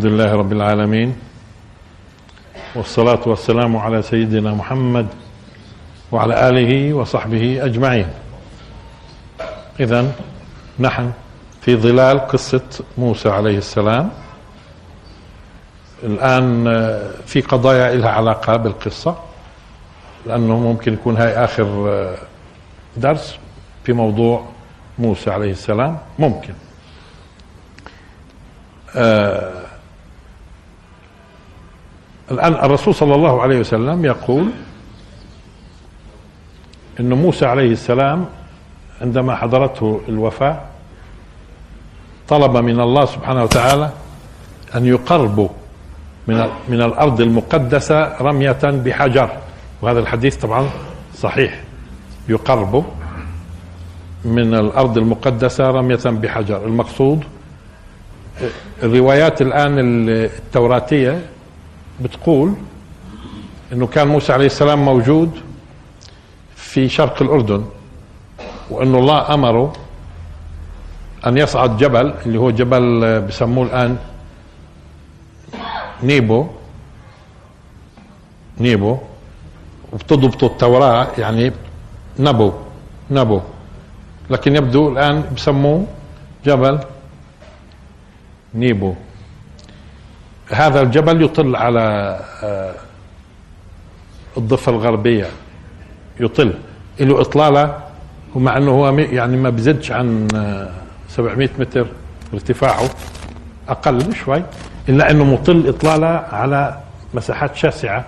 الحمد لله رب العالمين والصلاة والسلام على سيدنا محمد وعلى آله وصحبه أجمعين. إذا نحن في ظلال قصة موسى عليه السلام. الآن في قضايا لها علاقة بالقصة لأنه ممكن يكون هاي آخر درس في موضوع موسى عليه السلام ممكن. آه الآن الرسول صلى الله عليه وسلم يقول أن موسى عليه السلام عندما حضرته الوفاة طلب من الله سبحانه وتعالى أن يقربوا من من الأرض المقدسة رمية بحجر. وهذا الحديث طبعا صحيح. يقربوا من الأرض المقدسة رمية بحجر. المقصود الروايات الآن التوراتية بتقول إنه كان موسى عليه السلام موجود في شرق الأردن وإنه الله أمره أن يصعد جبل اللي هو جبل بسموه الآن نيبو. نيبو. وبتضبطوا التوراة يعني نبو نبو. لكن يبدو الآن بسموه جبل نيبو. هذا الجبل يطل على آه، الضفة الغربية. يطل. له إطلالة ومع أنه هو يعني ما بزدش عن 700 آه، متر ارتفاعه. أقل شوي إلا أنه مطل إطلالة على مساحات شاسعة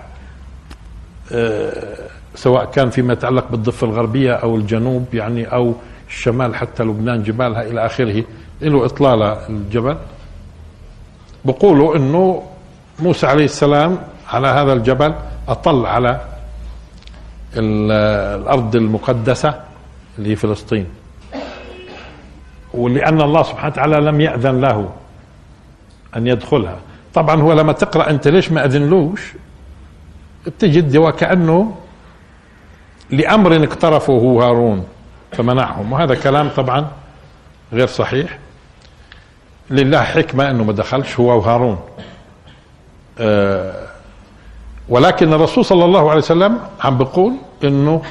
آه، سواء كان فيما يتعلق بالضفة الغربية أو الجنوب يعني أو الشمال حتى لبنان جبالها إلى آخره. له إطلالة الجبل. بقولوا إنه موسى عليه السلام على هذا الجبل أطل على الأرض المقدسة اللي هي فلسطين. ولأن الله سبحانه وتعالى لم يأذن له أن يدخلها. طبعا هو لما تقرأ أنت ليش ما أذنلوش؟ بتجد وكانه لأمر اقترفه هارون فمنعهم. وهذا كلام طبعا غير صحيح. لله حكمة أنه ما دخلش هو وهارون. آه ولكن الرسول صلى الله عليه وسلم عم بيقول أنه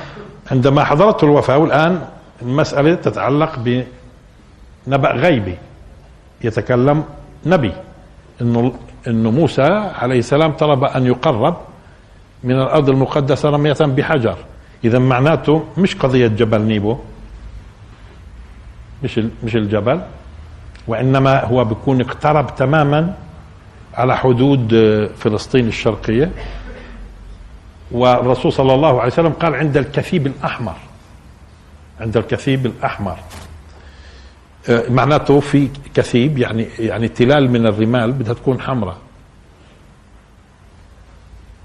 عندما حضرته الوفاة والآن المسألة تتعلق بنبأ غيبي يتكلم نبي إنه إنه موسى عليه السلام طلب أن يقرب من الأرض المقدسة رمية بحجر. إذا معناته مش قضية جبل نيبو مش مش الجبل. وإنما هو بيكون اقترب تماما على حدود آه، فلسطين الشرقية. والرسول صلى الله عليه وسلم قال عند الكثيب الأحمر عند الكثيب الأحمر. آه، معناته في كثيب يعني يعني تلال من الرمال بدها تكون حمراء.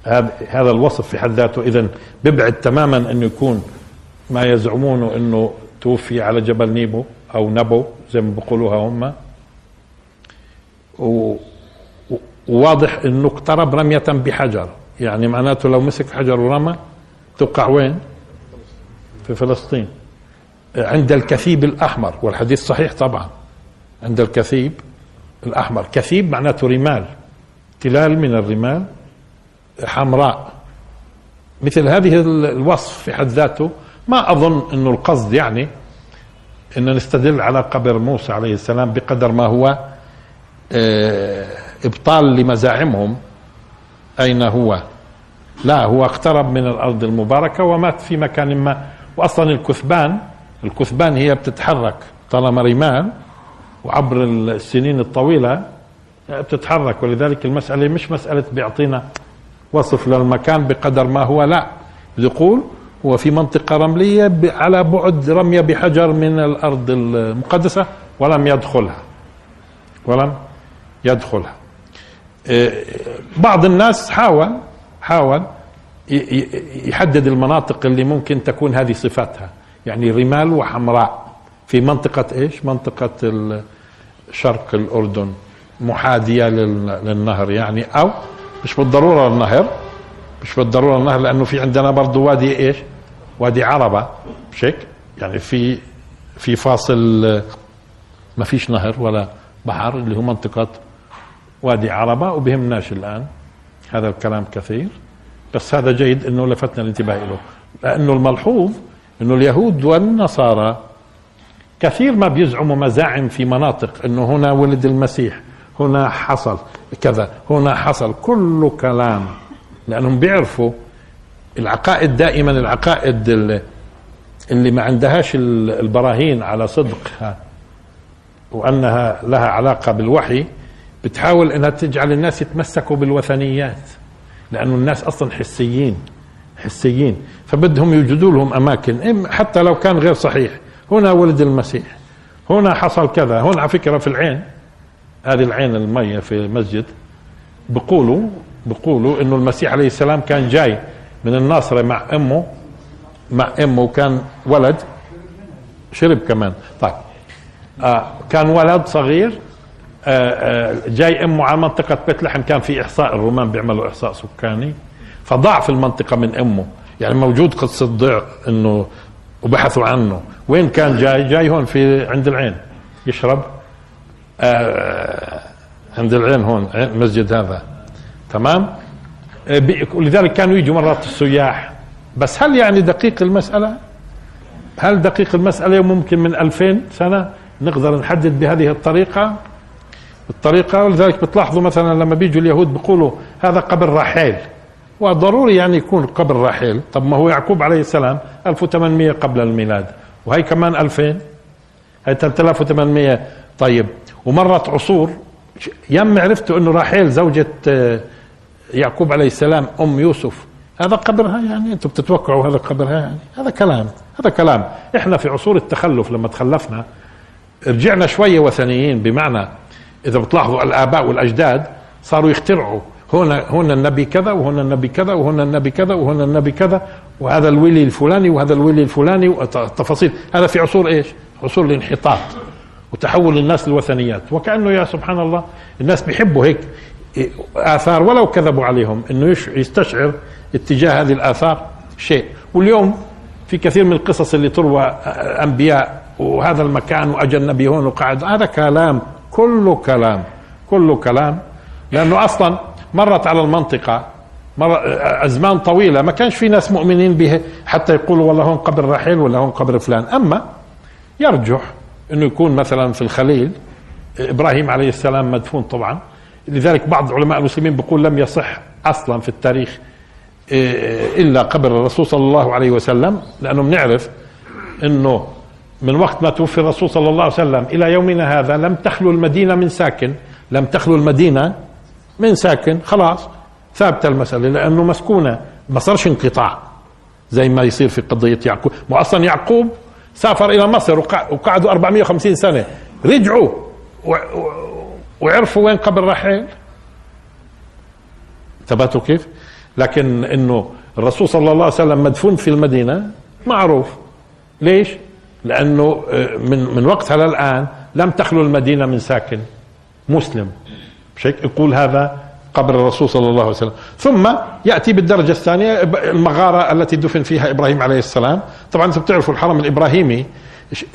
هذا هذا الوصف في حد ذاته. اذا بيبعد تماما انه يكون ما يزعمونه إنه توفي على جبل نيبو. أو نبو زي ما بيقولوها هم. وواضح إنه اقترب رمية بحجر. يعني معناته لو مسك حجر ورمى توقع وين؟ في فلسطين. عند الكثيب الأحمر والحديث صحيح طبعا. عند الكثيب الأحمر. كثيب معناته رمال. تلال من الرمال حمراء. مثل هذه الوصف في حد ذاته. ما أظن إنه القصد يعني ان نستدل على قبر موسى عليه السلام بقدر ما هو آه، إبطال لمزاعمهم أين هو؟ لا هو اقترب من الأرض المباركة ومات في مكان ما. واصلا الكثبان الكثبان هي بتتحرك طالما رمال وعبر السنين الطويلة بتتحرك. ولذلك المسألة مش مسألة بيعطينا وصف للمكان بقدر ما هو لا. يقول هو في منطقة رملية على بعد رمية بحجر من الأرض المقدسة ولم يدخلها. ولم يدخلها. إيه، بعض الناس حاول حاول يحدد المناطق اللي ممكن تكون هذه صفاتها. يعني رمال وحمراء. في منطقة إيش؟ منطقة شرق الأردن. محاذية للنهر يعني أو مش بالضرورة النهر. مش بالضرورة النهر لأنه في عندنا برضه وادي إيش؟ وادي عربة مش هيك؟ يعني في في فاصل ما فيش نهر ولا بحر اللي هو منطقة وادي عربة وبهمناش الآن هذا الكلام كثير بس هذا جيد إنه لفتنا الانتباه له لأنه الملحوظ إنه اليهود والنصارى كثير ما بيزعموا مزاعم في مناطق إنه هنا ولد المسيح هنا حصل كذا هنا حصل كله كلام لأنهم بيعرفوا العقائد دائما العقائد اللي, ما عندهاش البراهين على صدقها وأنها لها علاقة بالوحي بتحاول إنها تجعل الناس يتمسكوا بالوثنيات لأنه الناس أصلا حسيين حسيين. فبدهم يوجدوا لهم أماكن. حتى لو كان غير صحيح. هنا ولد المسيح. هنا حصل كذا. هنا على فكرة في العين هذه العين المية في المسجد بقولوا بقولوا إنه المسيح عليه السلام كان جاي من الناصرة مع أمه مع أمه كان ولد شرب كمان. طيب. آه كان ولد صغير آه آه جاي أمه على منطقة بيت لحم كان في إحصاء الرومان بيعملوا إحصاء سكاني. فضاع في المنطقة من أمه. يعني موجود قصة ضيع إنه وبحثوا عنه. وين كان جاي؟ جاي هون في عند العين. يشرب. آه عند العين هون المسجد هذا. تمام؟ آه ولذلك كانوا يجوا مرات السياح. بس هل يعني دقيق المسألة؟ هل دقيق المسألة ممكن من ألفين سنة نقدر نحدد بهذه الطريقة؟ الطريقة ولذلك بتلاحظوا مثلا لما بيجوا اليهود بيقولوا هذا قبر رحيل وضروري يعني يكون قبر رحيل طب ما هو يعقوب عليه السلام 1800 قبل الميلاد. وهي كمان 2000 هي 3800 طيب ومرت عصور. يم عرفتوا إنه راحيل زوجة آه، يعقوب عليه السلام أم يوسف. هذا قبرها يعني؟ أنتم بتتوقعوا هذا قبرها يعني؟ هذا كلام هذا كلام. إحنا في عصور التخلف لما تخلفنا رجعنا شوية وثنيين بمعنى إذا بتلاحظوا الآباء والأجداد صاروا يخترعوا. هنا هنا النبي كذا وهنا النبي كذا وهنا النبي كذا وهنا النبي كذا وهذا الولي الفلاني وهذا الولي الفلاني والتفاصيل هذا في عصور إيش؟ عصور الانحطاط وتحول الناس للوثنيات وكأنه يا سبحان الله الناس بيحبوا هيك. آثار ولو كذبوا عليهم إنه يستشعر اتجاه هذه الآثار شيء. واليوم في كثير من القصص اللي تروى أنبياء وهذا المكان واجى النبي هون وقعد هذا كلام كله كلام كله كلام. لأنه أصلا مرت على المنطقة مر أزمان طويلة ما كانش في ناس مؤمنين به حتى يقولوا والله هون قبر رحيل ولا هون قبر فلان. أما يرجح إنه يكون مثلا في الخليل إبراهيم عليه السلام مدفون طبعا. لذلك بعض علماء المسلمين بيقول لم يصح أصلا في التاريخ إيه، إلا قبر الرسول صلى الله عليه وسلم لأنه بنعرف إنه من وقت ما توفي الرسول صلى الله عليه وسلم إلى يومنا هذا لم تخلو المدينة من ساكن لم تخلو المدينة من ساكن خلاص ثابته المسألة لأنه مسكونة ما صارش انقطاع زي ما يصير في قضية يعقوب. واصلا يعقوب سافر إلى مصر وقعدوا 450 سنة رجعوا وعرفوا وين قبر رحيل. ثبتوا كيف؟ لكن إنه الرسول صلى الله عليه وسلم مدفون في المدينة معروف. ليش؟ لأنه آه، من من وقتها للان لم تخلو المدينة من ساكن مسلم. مش يقول هذا قبر الرسول صلى الله عليه وسلم. ثم يأتي بالدرجة الثانية المغارة التي دفن فيها إبراهيم عليه السلام. طبعا أنتم بتعرفوا الحرم الإبراهيمي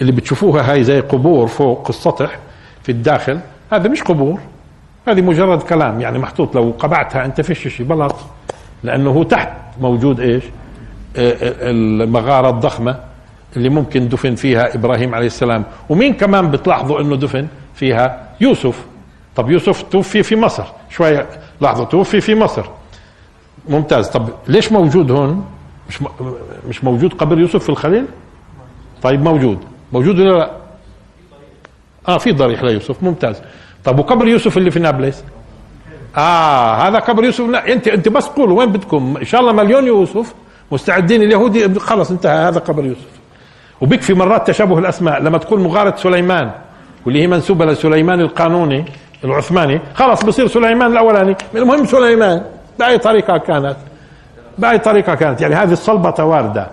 اللي بتشوفوها هاي زي قبور فوق السطح في الداخل. هذا مش قبور. هذه مجرد كلام يعني محطوط. لو قبعتها أنت فيش شيء بلط لأنه هو تحت موجود إيش؟ المغارة الضخمة اللي ممكن دفن فيها إبراهيم عليه السلام. ومين كمان بتلاحظوا إنه دفن فيها؟ يوسف. طب يوسف توفي في مصر. شوية لحظة توفي في مصر. ممتاز. طب ليش موجود هون؟ مش مش موجود قبر يوسف في الخليل؟ طيب موجود. موجود ولا لا؟ آه في ضريح ليوسف. ممتاز. طب وقبر يوسف اللي في نابلس؟ آه هذا قبر يوسف. لا انت أنت بس قولوا وين بدكم؟ إن شاء الله مليون يوسف. مستعدين اليهودي خلص انتهى هذا قبر يوسف. وبيكفي مرات تشابه الأسماء. لما تقول مغارة سليمان واللي هي منسوبة لسليمان القانوني العثماني خلاص بصير سليمان الأولاني. المهم سليمان بأي طريقة كانت؟ بأي طريقة كانت؟ يعني هذه الصلبة وارده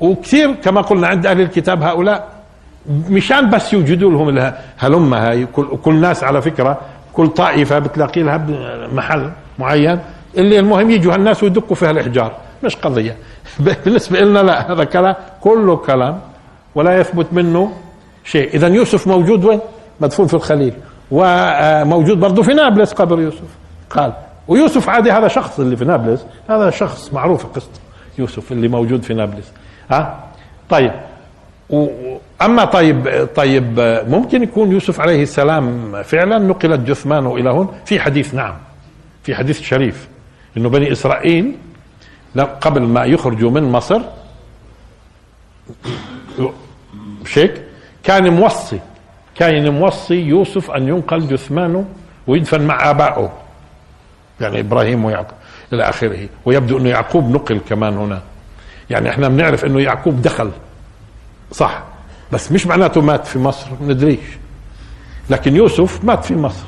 وكثير كما قلنا عند أهل الكتاب هؤلاء مشان بس يوجدوا لهم هلمة هاي. كل, كل ناس على فكرة كل طائفة بتلاقي لها محل معين. اللي المهم يجوا الناس ويدقوا فيها الإحجار. مش قضية. بالنسبة لنا لا هذا كلام كله كلام ولا يثبت منه شيء. اذا يوسف موجود وين؟ مدفون في الخليل. وموجود برضه في نابلس قبر يوسف. قال ويوسف عادي هذا شخص اللي في نابلس. هذا شخص معروف قصته يوسف اللي موجود في نابلس. ها؟ طيب. و أما طيب طيب ممكن يكون يوسف عليه السلام فعلا نقلت جثمانه إلى هون؟ في حديث نعم. في حديث شريف إنه بني إسرائيل قبل ما يخرجوا من مصر مش هيك كان موصي كان موصي يوسف أن ينقل جثمانه ويدفن مع آبائه يعني إبراهيم ويعقوب إلى آخره ويبدو إنه يعقوب نقل كمان هنا. يعني إحنا بنعرف إنه يعقوب دخل صح. بس مش معناته مات في مصر ندريش. لكن يوسف مات في مصر.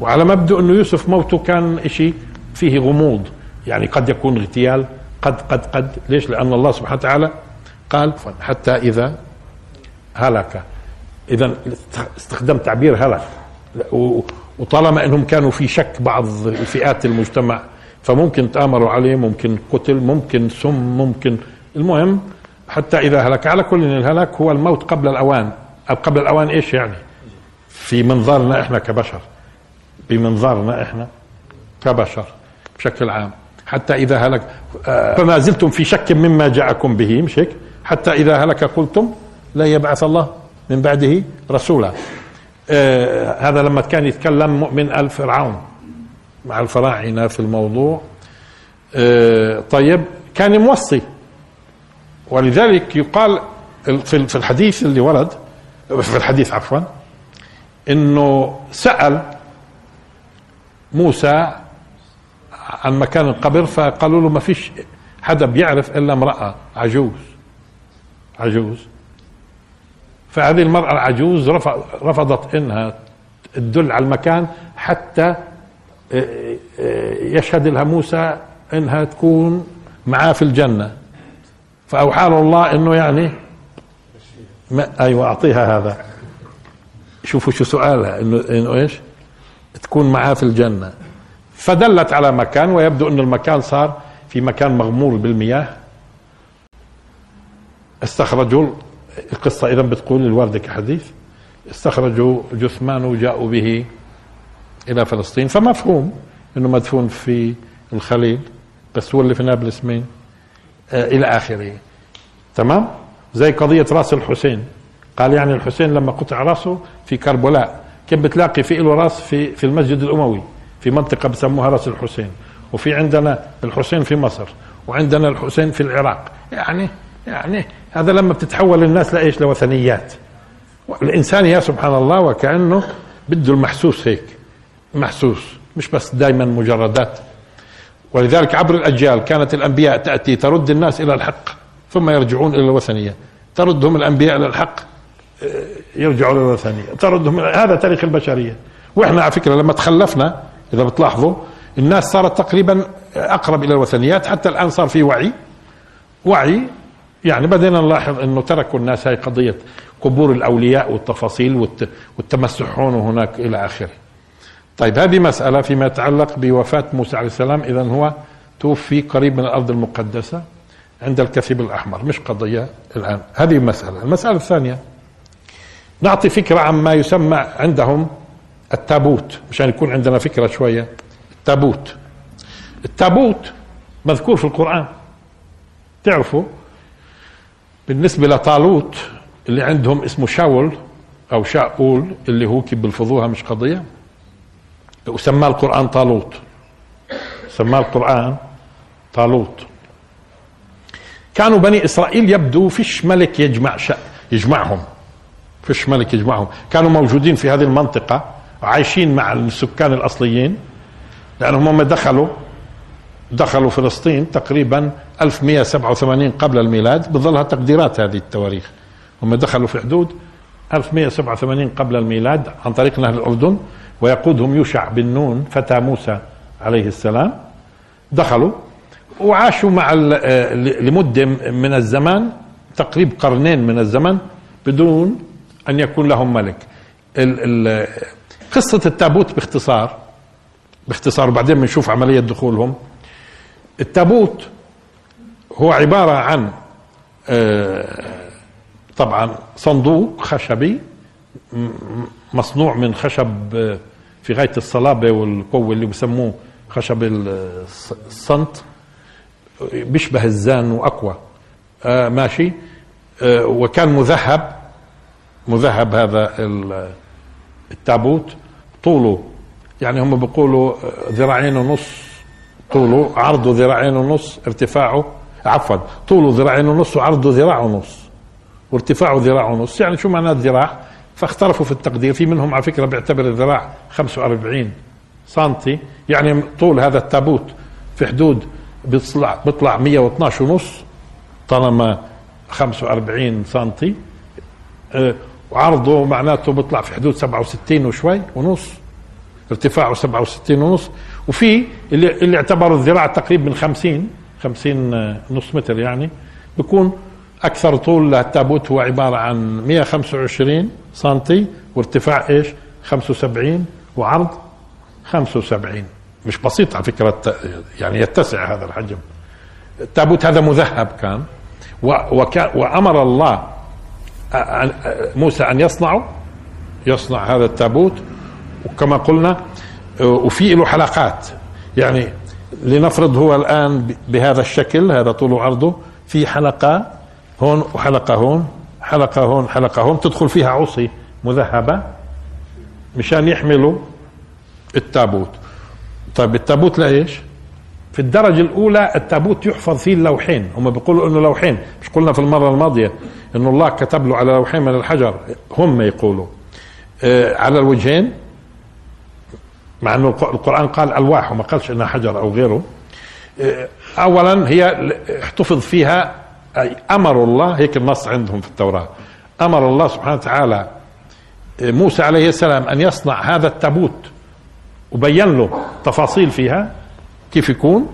وعلى مبدأ أنه يوسف موته كان إشي فيه غموض. يعني قد يكون اغتيال قد قد قد. ليش؟ لأن الله سبحانه وتعالى قال حتى إذا هلك. إذا استخدم تعبير هلك. وطالما إنهم كانوا في شك بعض فئات المجتمع فممكن تآمروا عليه ممكن قتل ممكن سم ممكن. المهم حتى إذا هلك على كل الهلاك هو الموت قبل الأوان. أو قبل الأوان إيش يعني؟ في منظارنا إحنا كبشر. بمنظارنا إحنا كبشر بشكل عام. حتى إذا هلك آه، فما زلتم في شك مما جاءكم به مش هيك؟ حتى إذا هلك قلتم لا يبعث الله من بعده رسولا. آه هذا لما كان يتكلم مؤمن آل فرعون مع الفراعنة في الموضوع. آه طيب كان موصي. ولذلك يقال في الحديث اللي ورد في الحديث عفوا إنه سأل موسى عن مكان القبر فقالوا له ما فيش حدا بيعرف إلا امرأة عجوز عجوز. فهذه المرأة العجوز رفضت إنها تدل على المكان حتى آه، آه، يشهد لها موسى إنها تكون معاه في الجنة. فأوحى له الله إنه يعني ما أيوه أعطيها هذا. شوفوا شو سؤالها انه إنه إيش؟ تكون معاه في الجنة. فدلت على مكان ويبدو ان المكان صار في مكان مغمور بالمياه. استخرجوا القصة إذا بتقول الواردة كحديث. استخرجوا جثمانه وجاءوا به إلى فلسطين. فمفهوم أنه مدفون في الخليل بس هو اللي في نابلس مين؟ آه، إلى آخره. تمام؟ زي قضية رأس الحسين. قال يعني الحسين لما قطع رأسه في كربلاء. كيف بتلاقي في له راس في في المسجد الأموي في منطقة بسموها رأس الحسين. وفي عندنا الحسين في مصر وعندنا الحسين في العراق. يعني يعني هذا لما بتتحول الناس لإيش؟ لوثنيات. الانسان يا سبحان الله وكأنه بده المحسوس هيك. محسوس. مش بس دائما مجردات. ولذلك عبر الأجيال كانت الأنبياء تأتي ترد الناس إلى الحق ثم يرجعون إلى الوثنية. تردهم الأنبياء إلى الحق آه، يرجعوا إلى الوثنية. تردهم هذا تاريخ البشرية. وإحنا على فكرة لما تخلفنا إذا بتلاحظوا الناس صارت تقريبا أقرب إلى الوثنيات حتى الآن صار في وعي. وعي يعني بدينا نلاحظ إنه تركوا الناس هاي قضية قبور الأولياء والتفاصيل والتمسح هون وهناك إلى آخره. طيب هذه مسألة فيما يتعلق بوفاة موسى عليه السلام. إذا هو توفي قريب من الأرض المقدسة عند الكثيب الأحمر مش قضية الآن. هذه مسألة. المسألة الثانية نعطي فكرة عما يسمى عندهم التابوت مشان يكون عندنا فكرة شوية. التابوت. التابوت مذكور في القرآن. تعرفوا بالنسبة لطالوت اللي عندهم اسمه شاول أو شاول اللي هو كيف بلفظوها مش قضية. وسماه القرآن طالوت. سماه القرآن طالوت. كانوا بني إسرائيل يبدو فيش ملك يجمع يجمعهم. فيش ملك يجمعهم. كانوا موجودين في هذه المنطقة عايشين مع السكان الأصليين لأنهم هم دخلوا دخلوا فلسطين تقريبا 1187 قبل الميلاد بظلها تقديرات هذه التواريخ. هم دخلوا في حدود 1187 قبل الميلاد عن طريق نهر الأردن. ويقودهم يوشع بن نون فتى موسى عليه السلام. دخلوا وعاشوا مع آه، لمدة من الزمان تقريب قرنين من الزمن بدون أن يكون لهم ملك. قصة التابوت باختصار باختصار وبعدين بنشوف عملية دخولهم. التابوت هو عبارة عن آه، طبعا صندوق خشبي مصنوع من خشب آه، في غاية الصلابة والقوة اللي بسموه خشب الصنت بيشبه الزان وأقوى. آه ماشي. آه وكان مذهب مذهب هذا التابوت. طوله يعني هم بيقولوا ذراعين ونص. طوله عرضه ذراعين ونص ارتفاعه عفوا. طوله ذراعين ونص وعرضه ذراع ونص. وارتفاعه ذراع ونص. يعني شو معناه الذراع فاختلفوا في التقدير. في منهم على فكرة بيعتبر الذراع 45 سنتي يعني طول هذا التابوت في حدود بيطلع بيطلع 112 ونص طالما 45 سنتي. أه وعرضه معناته بيطلع في حدود 67 وشوي ونص ارتفاعه 67 ونص. وفي اللي, اللي اعتبروا الذراع تقريبا من 50 50 نص متر يعني بيكون أكثر طول للتابوت هو عبارة عن 125 سنتي وارتفاع إيش؟ 75 وعرض 75 مش بسيط على فكرة يعني يتسع هذا الحجم. التابوت هذا مذهب كان وأمر الله موسى أن يصنعه يصنع هذا التابوت وكما قلنا وفي له حلقات. يعني لنفرض هو الآن بهذا الشكل هذا طول عرضه في حلقة هون وحلقة هون حلقة هون حلقة هون تدخل فيها عصي مذهبة مشان يحملوا التابوت. طيب التابوت لإيش؟ في الدرجة الأولى التابوت يحفظ فيه اللوحين. هم بيقولوا أنه لوحين مش قلنا في المرة الماضية أنه الله كتب له على لوحين من الحجر. هم يقولوا. آه على الوجهين مع أنه القرآن قال ألواح وما قالش أنها حجر أو غيره. آه أولا هي احتفظ فيها أي أمر الله هيك النص عندهم في التوراة. أمر الله سبحانه وتعالى آه، موسى عليه السلام أن يصنع هذا التابوت وبين له تفاصيل فيها كيف يكون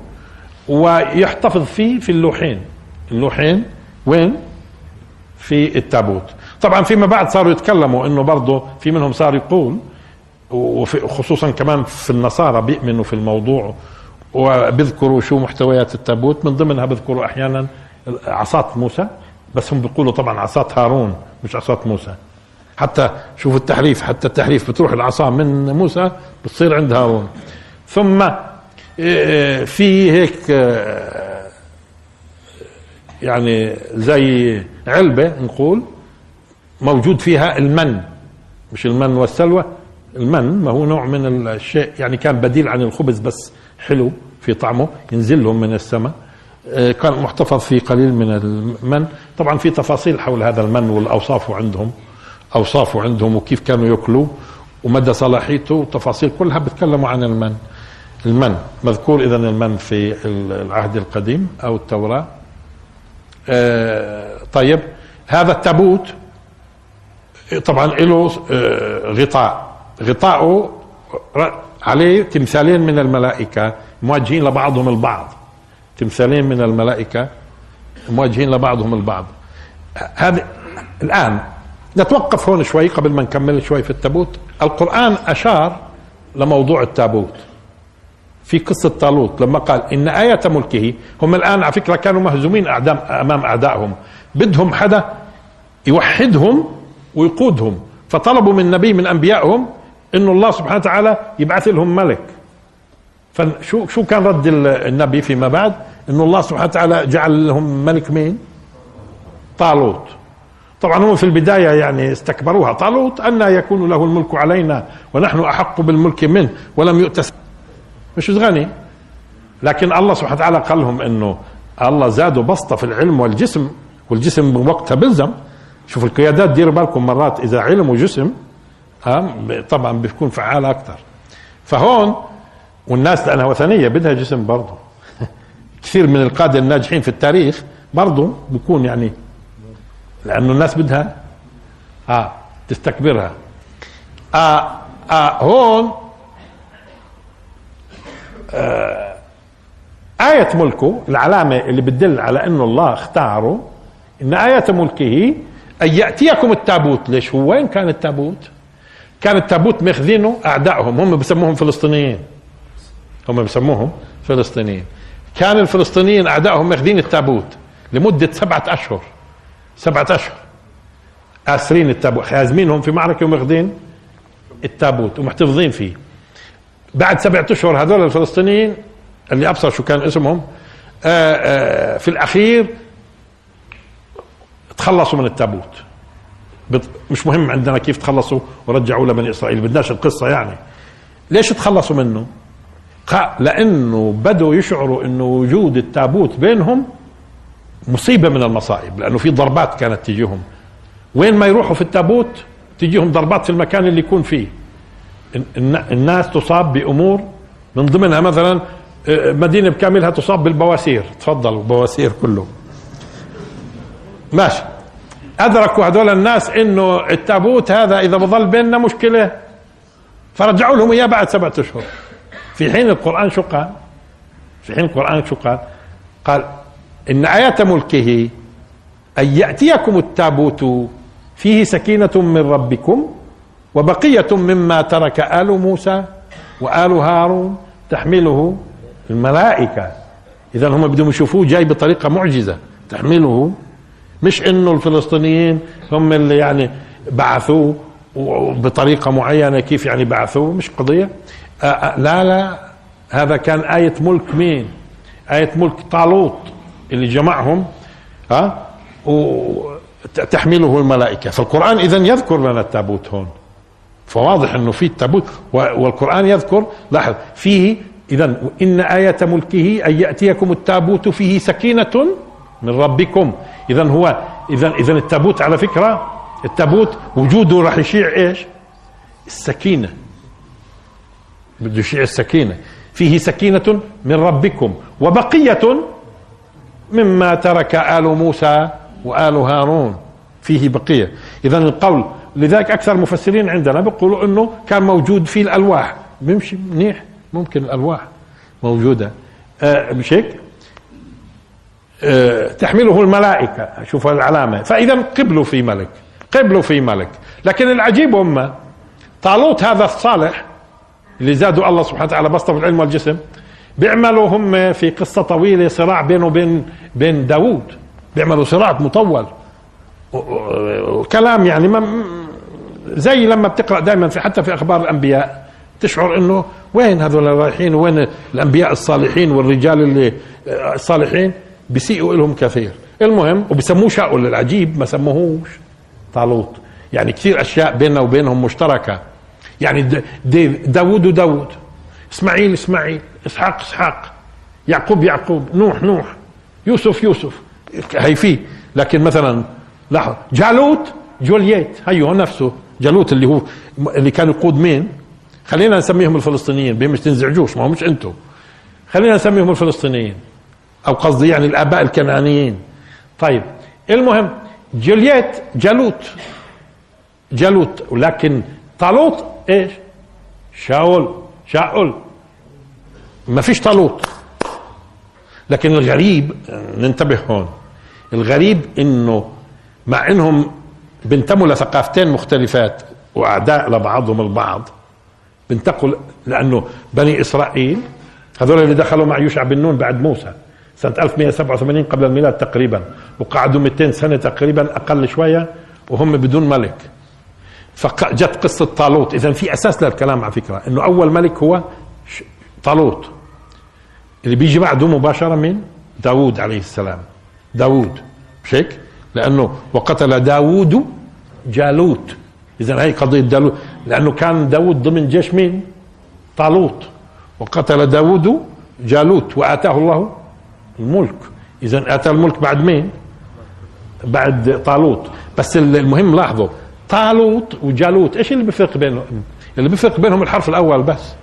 ويحتفظ فيه في اللوحين. اللوحين وين؟ في التابوت. طبعا فيما بعد صاروا يتكلموا إنه برضه في منهم صار يقول وخصوصا كمان في النصارى بيؤمنوا في الموضوع وبيذكروا شو محتويات التابوت من ضمنها بيذكروا أحيانا عصات موسى بس هم بيقولوا طبعا عصات هارون مش عصات موسى. حتى شوفوا التحريف حتى التحريف بتروح العصا من موسى بتصير عند هارون. ثم إيه، في هيك آه، يعني زي علبة نقول موجود فيها المن. مش المن والسلوى المن ما هو نوع من الشيء يعني كان بديل عن الخبز بس حلو في طعمه ينزل لهم من السماء. آه، كان محتفظ فيه قليل من المن. طبعا في تفاصيل حول هذا المن والأوصاف عندهم. اوصافه عندهم وكيف كانوا يأكلوه ومدى صلاحيته. وتفاصيل كلها بتكلموا عن المن. المن مذكور اذا المن في العهد القديم أو التوراة. آه طيب هذا التابوت طبعا له آه غطاء. غطاؤه عليه تمثالين من الملائكة موجهين لبعضهم البعض. تمثالين من الملائكة موجهين لبعضهم البعض. هذا الآن نتوقف هون شوي قبل ما نكمل شوي في التابوت. القرآن أشار لموضوع التابوت. في قصة طالوت لما قال إن آية ملكه هم الآن على فكرة كانوا مهزومين أمام أعدائهم. بدهم حدا يوحدهم ويقودهم. فطلبوا من نبي من أنبيائهم إنه الله سبحانه وتعالى يبعث لهم ملك. فشو شو كان رد النبي فيما بعد؟ إنه الله سبحانه وتعالى جعل لهم ملك مين؟ طالوت. طبعا هم في البداية يعني استكبروها. طالوت أن يكون له الملك علينا ونحن أحق بالملك منه ولم يؤت مش غني. لكن الله سبحانه وتعالى قال لهم إنه الله زادوا بسطة في العلم والجسم والجسم بوقتها بلزم شوف القيادات ديروا بالكم مرات إذا علم وجسم طبعا بيكون فعال أكثر فهون والناس لأنها وثنية بدها جسم برضه كثير من القادة الناجحين في التاريخ برضه بيكون يعني لأنه الناس بدها آه تستكبرها. آه آه هون آه آية ملكه العلامة اللي بتدل على إنه الله اختاره إن آية ملكه أن يأتيكم التابوت. ليش هو؟ وين كان التابوت؟ كان التابوت مخذينه أعدائهم هم بسموهم فلسطينيين. هم بسموهم فلسطينيين. كان الفلسطينيين أعدائهم ماخذين التابوت لمدة سبعة أشهر سبعة أشهر آسرين التابوت هازمينهم في معركة وماخذين التابوت ومحتفظين فيه. بعد سبعة أشهر هذول الفلسطينيين اللي أبصر شو كان اسمهم آآ آآ في الأخير تخلصوا من التابوت. مش مهم عندنا كيف تخلصوا ورجعوا لبني إسرائيل بدناش القصة يعني. ليش تخلصوا منه؟ لأنه بدوا يشعروا إنه وجود التابوت بينهم مصيبة من المصائب لأنه في ضربات كانت تجيهم. وين ما يروحوا في التابوت تجيهم ضربات في المكان اللي يكون فيه. الناس تصاب بأمور من ضمنها مثلا آه، مدينة بكاملها تصاب بالبواسير. تفضلوا بواسير كله. ماشي. أدركوا هذول الناس إنه التابوت هذا إذا بظل بيننا مشكلة فرجعوا لهم إياه بعد سبعة أشهر. في حين القرآن شو قال؟ في حين القرآن شو قال؟ قال إن آيات ملكه أن يأتيكم التابوت فيه سكينة من ربكم وبقية مما ترك آل موسى وآل هارون تحمله الملائكة. اذا هم بدهم يشوفوه جاي بطريقة معجزة. تحمله. مش إنه الفلسطينيين هم اللي يعني بعثوه بطريقة معينة كيف يعني بعثوه. مش قضية. لا لا هذا كان آية ملك مين؟ آية ملك طالوت اللي جمعهم ها وتحمله الملائكة. فالقرآن إذا يذكر لنا التابوت هون. فواضح إنه في التابوت والقرآن يذكر. لاحظ فيه إذا إن آية ملكه أن يأتيكم التابوت فيه سكينة من ربكم. اذا هو اذا اذا التابوت على فكرة التابوت وجوده راح يشيع إيش؟ السكينة. بده يشيع السكينة. فيه سكينة من ربكم وبقية مما ترك آل موسى وآل هارون. فيه بقية. اذا القول لذلك أكثر المفسرين عندنا بيقولوا إنه كان موجود فيه الألواح. بيمشي منيح. ممكن الألواح موجودة. آه مش هيك؟ آه، تحمله الملائكة. شوف العلامة. فإذا قبلوا في ملك. قبلوا في ملك. لكن العجيب هم طالوت هذا الصالح اللي زادوا الله سبحانه وتعالى بسطه في العلم والجسم بيعملوا هم في قصة طويلة صراع بينه وبين بين داوود. بيعملوا صراع مطول. كلام يعني ما زي لما بتقرأ دائما في حتى في أخبار الأنبياء تشعر إنه وين هذول رايحين وين الأنبياء الصالحين والرجال اللي الصالحين؟ بيسيئوا لهم كثير. المهم وبسموه شاول العجيب ما سموهوش طالوت. يعني كثير أشياء بيننا وبينهم مشتركة. يعني داود وداود إسماعيل إسماعيل إسحاق إسحاق. يعقوب يعقوب. نوح نوح. يوسف يوسف. هي في لكن مثلا لاحظ جالوت جولييت. هيو نفسه. جالوت اللي هو اللي كان يقود مين؟ خلينا نسميهم الفلسطينيين. مش تنزعجوش ما هو مش أنتم خلينا نسميهم الفلسطينيين. أو قصدي يعني الآباء الكنعانيين. طيب. المهم جولييت جالوت. جالوت. ولكن طالوت إيش؟ شاول شاول ما فيش طالوت. لكن الغريب ننتبه هون. الغريب إنه مع إنهم بنتموا لثقافتين مختلفات وأعداء لبعضهم البعض بنتقوا لأنه بني إسرائيل هذول اللي دخلوا مع يوشع بن نون بعد موسى سنة 1187 قبل الميلاد تقريبا وقعدوا 200 سنة تقريبا أقل شوية وهم بدون ملك. فجت قصة طالوت. إذا في أساس للكلام على فكرة إنه أول ملك هو طالوت. اللي بيجي بعده مباشرة من داوود عليه السلام. داوود. مش هيك؟ لأنه وقتل داوود جالوت. إذا هي قضية داوود لأنه كان داوود ضمن جيش مين؟ طالوت. وقتل داوود جالوت وآتاه الله الملك. اذا اتى الملك بعد مين؟ بعد طالوت. بس المهم لاحظوا طالوت وجالوت إيش اللي بيفرق بينهم؟ اللي بيفرق بينهم الحرف الأول بس.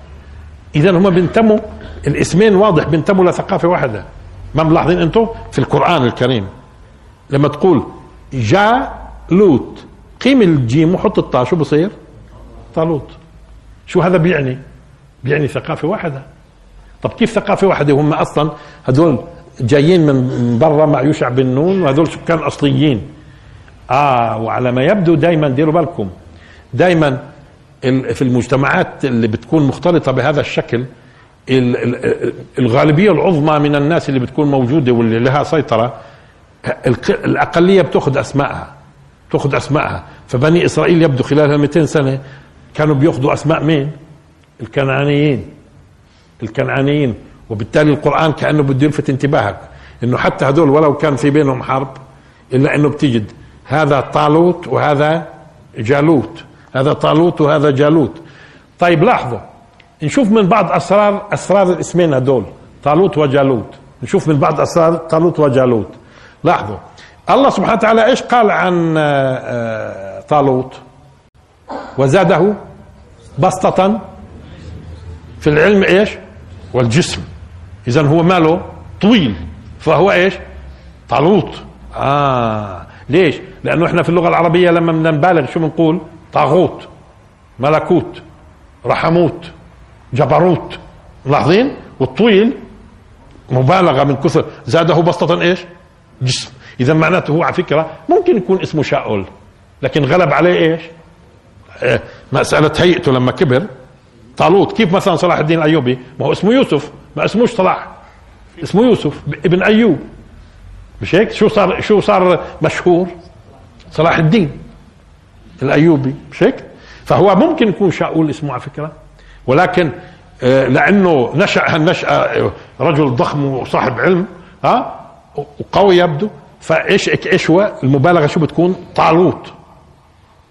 اذا هم بينتموا الاسمين واضح بينتموا لثقافه واحدة. ما ملاحظين أنتم؟ في القرآن الكريم. لما تقول جالوت قيم الجيم وحط الطاء شو بصير؟ طالوت. شو هذا بيعني؟ بيعني ثقافة واحدة. طب كيف ثقافة واحدة؟ هم أصلا هذول جايين من برا مع يوشع بن نون وهذول سكان أصليين. آه وعلى ما يبدو دائما ديروا بالكم دائما في المجتمعات اللي بتكون مختلطة بهذا الشكل الغالبية العظمى من الناس اللي بتكون موجودة واللي لها سيطرة الأقلية بتأخذ اسمائها بتأخذ اسمائها فبني إسرائيل يبدو خلال 200 سنة كانوا بيأخذوا أسماء مين؟ الكنعانيين. الكنعانيين. وبالتالي القرآن كأنه بده يلفت انتباهك إنه حتى هدول ولو كان في بينهم حرب إلا إنه بتجد هذا طالوت وهذا جالوت. هذا طالوت وهذا جالوت. طيب لاحظوا نشوف من بعض أسرار أسرار الاسمين هدول طالوت وجالوت. نشوف من بعض أسرار طالوت وجالوت. لاحظوا الله سبحانه وتعالى إيش قال عن آه، آه، طالوت؟ وزاده بسطة في العلم إيش؟ والجسم. اذا هو ماله طويل فهو إيش؟ طالوت. آه. ليش؟ لأنه إحنا في اللغة العربية لما بدنا نبالغ شو بنقول؟ طاغوت ملكوت رحموت جبروت. ملاحظين والطويل مبالغة من كثر زاده بسطة إيش؟ جسم. إذا معناته هو على فكرة ممكن يكون اسمه شاول لكن غلب عليه إيش؟ إيه مسألة هيئته لما كبر. طالوت كيف مثلا صلاح الدين الأيوبي؟ ما هو اسمه يوسف ما اسموش صلاح. اسمه يوسف ابن أيوب. مش هيك؟ شو صار شو صار مشهور؟ صلاح الدين الأيوبي مش هيك؟ فهو ممكن يكون شاول اسمه على فكرة ولكن آه، لأنه نشأ هالنشاه آه، رجل ضخم وصاحب علم ها وقوي يبدو فإيش إيش هو؟ المبالغة شو بتكون؟ طالوت.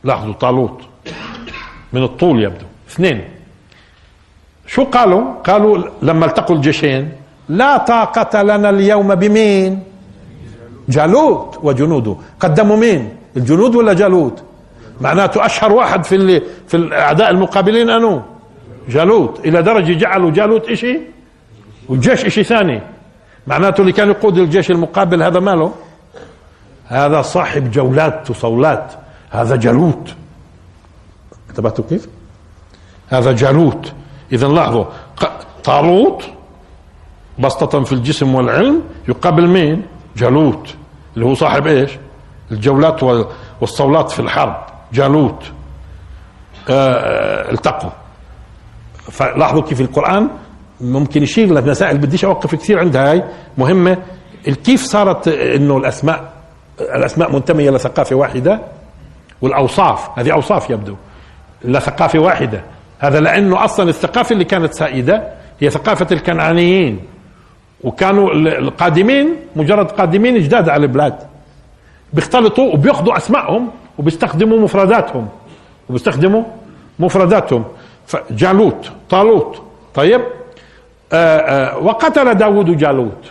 لاحظوا طالوت. من الطول يبدو. اثنين. شو قالوا؟ قالوا لما التقوا الجيشين لا طاقة لنا اليوم بمين؟ جالوت وجنوده. قدموا مين؟ الجنود ولا جالوت؟ معناته أشهر واحد في اللي في الأعداء المقابلين أنو؟ جالوت. إلى درجة جعلوا جالوت إشي؟ والجيش إشي ثاني. معناته اللي كان يقود الجيش المقابل هذا ماله؟ هذا صاحب جولات وصولات. هذا جالوت. انتبهتوا كيف؟ هذا جالوت. اذا لاحظوا. طالوت بسطة في الجسم والعلم يقابل مين؟ جالوت اللي هو صاحب إيش؟ الجولات والصولات في الحرب جالوت. آه, آه، التقوا. فلاحظوا كيف القرآن ممكن يشير لمسائل بديش أوقف كثير عندها هاي مهمة. كيف صارت إنه الأسماء الأسماء منتمية لثقافة واحدة؟ والأوصاف هذه أوصاف يبدو لثقافة واحدة. هذا لأنه أصلا الثقافة اللي كانت سائدة هي ثقافة الكنعانيين. وكانوا القادمين مجرد قادمين جداد على البلاد. بيختلطوا وبياخذوا أسمائهم وبيستخدموا مفرداتهم. وبيستخدموا مفرداتهم. جالوت طالوت. طيب. آآ آآ وقتل داود جالوت.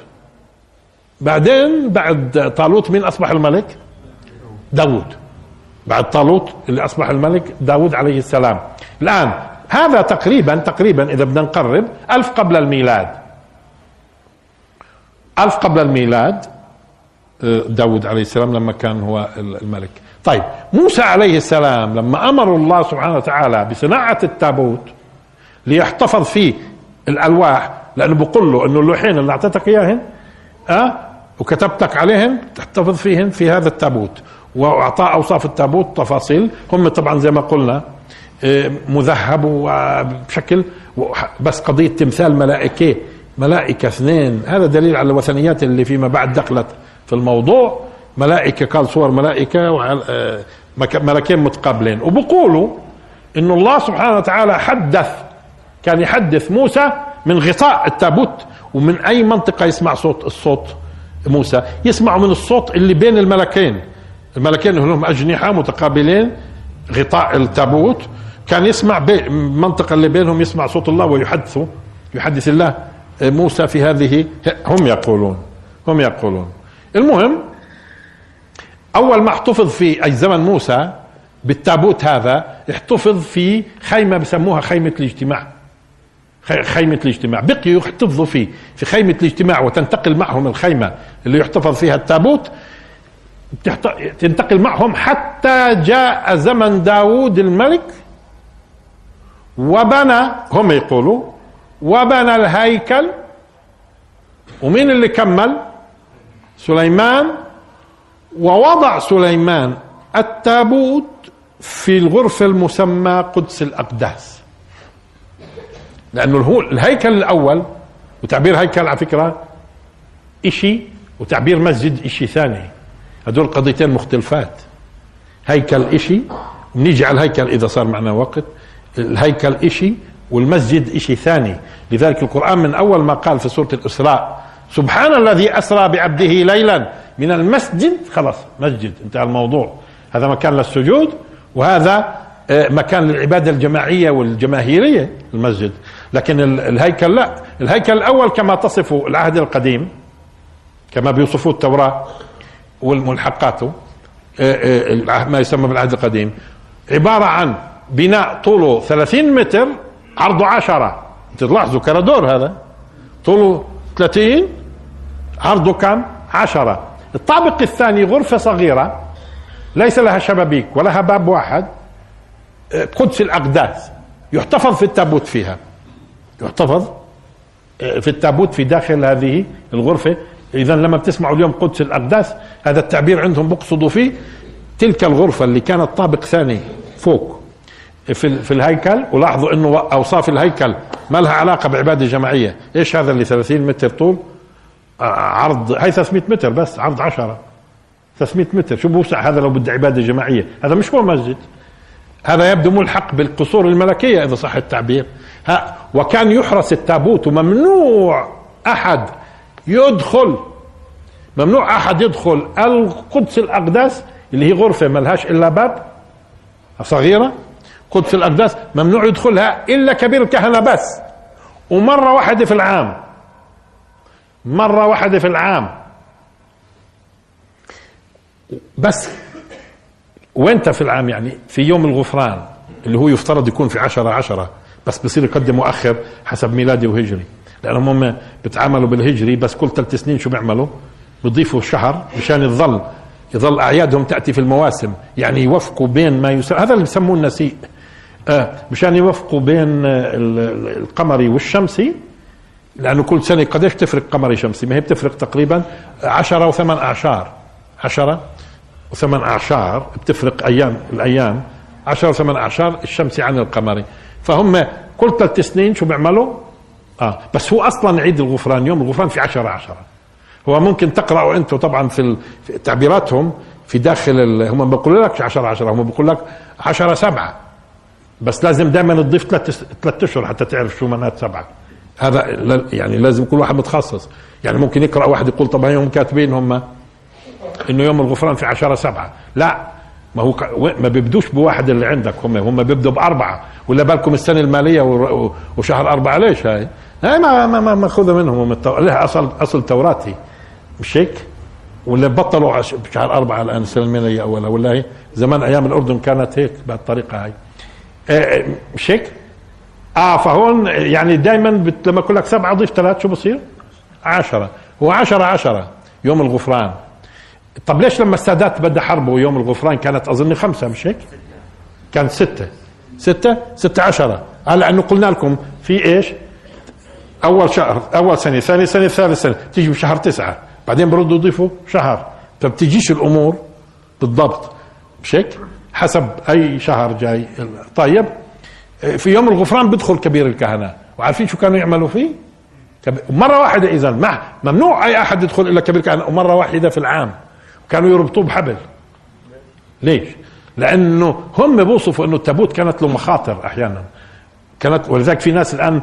بعدين بعد طالوت مين أصبح الملك؟ داود بعد طالوت اللي أصبح الملك داود عليه السلام. الآن هذا تقريبا تقريبا إذا بدنا نقرب ألف قبل الميلاد. ألف قبل الميلاد آه، داود عليه السلام لما كان هو الملك. طيب موسى عليه السلام لما أمر الله سبحانه وتعالى بصناعة التابوت ليحتفظ فيه الألواح لأنه بقول له أنه اللوحين اللي أعطيتك إياهن أه وكتبتك عليهن تحتفظ فيهن في هذا التابوت. واعطاه أوصاف التابوت تفاصيل هم طبعا زي ما قلنا آه، مذهب وبشكل بس قضية تمثال ملائكة ملائكة اثنين. هذا دليل على الوثنيات اللي فيما بعد دخلت في الموضوع. ملائكة قال صور ملائكة آه، ملكين متقابلين. وبقولوا انه الله سبحانه وتعالى حدث كان يحدث موسى من غطاء التابوت. ومن أي منطقة يسمع صوت الصوت موسى؟ يسمع من الصوت اللي بين الملكين. الملكين لهم أجنحة متقابلين غطاء التابوت. كان يسمع المنطقة اللي بينهم يسمع صوت الله ويحدثه يحدث الله. موسى في هذه هم يقولون هم يقولون. المهم أول ما احتفظ في أي زمن موسى بالتابوت هذا احتفظ في خيمة بسموها خيمة الاجتماع. خيمة الاجتماع. بقيوا يحتفظوا فيه في خيمة الاجتماع وتنتقل معهم الخيمة اللي يحتفظ فيها التابوت. تنتقل معهم حتى جاء زمن داود الملك وبنى هم يقولوا وبنى الهيكل. ومين اللي كمل؟ سليمان. ووضع سليمان التابوت في الغرفة المسمى قدس الأقداس. لأنه الهيكل الأول وتعبير هيكل على فكرة إشي وتعبير مسجد إشي ثاني. هدول قضيتين مختلفات. هيكل إشي ونيجي على الهيكل إذا صار معنا وقت. الهيكل إشي والمسجد إشي ثاني. لذلك القرآن من أول ما قال في سورة الإسراء سبحان الذي أسرى بعبده ليلا. من المسجد خلاص مسجد انتهى الموضوع. هذا مكان للسجود وهذا آه، مكان للعبادة الجماعية والجماهيرية المسجد. لكن الهيكل لا. الهيكل الأول كما تصف العهد القديم كما بيوصفوه التوراة والملحقاته آه، آه، ما يسمى بالعهد القديم. عبارة عن بناء طوله 30 متر عرضه 10 تلاحظوا كرادور هذا. طوله 30 عرضه كم 10 الطابق الثاني غرفة صغيرة ليس لها شبابيك ولها باب واحد. آه، قدس الأقداس. يحتفظ في التابوت فيها. يحتفظ في التابوت في داخل هذه الغرفة. إذا لما بتسمعوا اليوم قدس الأقداس هذا التعبير عندهم بقصدوا فيه. تلك الغرفة اللي كانت طابق ثاني فوق. في, في الهيكل ولاحظوا إنه أوصاف الهيكل ما لها علاقة بعبادة جماعية، إيش هذا اللي 30 متر طول؟ آه، عرض هي 300 متر بس عرض 10 300 متر. شو بوسع هذا لو بده عبادة جماعية؟ هذا مش هو مسجد هذا يبدو ملحق بالقصور الملكية إذا صح التعبير. ها وكان يحرس التابوت وممنوع أحد يدخل. ممنوع أحد يدخل. القدس الاقداس اللي هي غرفة ما لهاش إلا باب صغيرة قدس الأقداس ممنوع يدخلها إلا كبير الكهنة بس. ومرة واحدة في العام. مرة واحدة في العام. بس وانت في العام يعني؟ في يوم الغفران اللي هو يفترض يكون في عشرة عشرة بس بصير يقدم مؤخر حسب ميلادي وهجري. لأنهم هم بتعاملوا بالهجري بس كل ثلاث سنين شو بيعملوا؟ بيضيفوا شهر مشان يظل يظل أعيادهم تأتي في المواسم. يعني يوفقوا بين ما يسمى هذا اللي بسموه النسيء. آه مشان يوفقوا بين القمري والشمسي لأنه كل سنة قديش تفرق قمري شمسي؟ ما هي بتفرق تقريبا عشرة وثمان أعشار. عشرة وثمان أعشار بتفرق أيام الأيام. عشرة وثمان أعشار الشمسي عن القمري فهم كل ثلاث سنين شو بيعملوا؟ آه بس هو أصلا عيد الغفران يوم الغفران في عشرة عشرة هو ممكن تقرأوا أنتم طبعا في تعبيراتهم في داخل هم ما بيقولوا لك 10 10 هم بيقول لك 10 7 بس لازم دائما تضيف ثلاث أشهر حتى تعرف شو معنات سبعة. هذا يعني لازم كل واحد متخصص. يعني ممكن يقرأ واحد يقول طب هم كاتبين هم إنه يوم الغفران في 10 7 لا ما هو ما بيبدوش بواحد اللي عندك هم. هم بيبدوا بأربعة. ولا بالكم السنة المالية وشهر أربعة ليش هاي؟ هاي ما ما ما مأخوذة منهم لها اصل أصل توراتي. مش هيك؟ ولا بطلوا شهر أربعة الآن السنة المالية أولها. ولا هي؟ زمان أيام الأردن كانت هيك بهالطريقة هاي. مش هيك؟ آه فهون يعني دائما لما أقول لك سبعة ضيف ثلاث شو بصير؟ عشرة هو عشرة عشرة يوم الغفران طب ليش لما السادات بدأ حربه يوم الغفران كانت أظن خمسة مش هيك؟ كانت ستة ستة ستة عشرة هلا لأنه قلنا لكم في إيش؟ أول شهر أول سنة ثاني سنة ثالث سنة تيجي بشهر تسعة بعدين بردوا يضيفوا شهر فبتجيش الأمور بالضبط مش هيك؟ حسب أي شهر جاي. طيب في يوم الغفران بدخل كبير الكهنة. وعارفين شو كانوا يعملوا فيه؟ مرة واحدة إذا مع ممنوع أي أحد يدخل إلا كبير الكهنة. ومرة واحدة في العام كانوا يربطوه بحبل. ليش؟ لأنه هم بيوصفوا إنه التابوت كانت له مخاطر أحيانا. كانت ولذلك في ناس الآن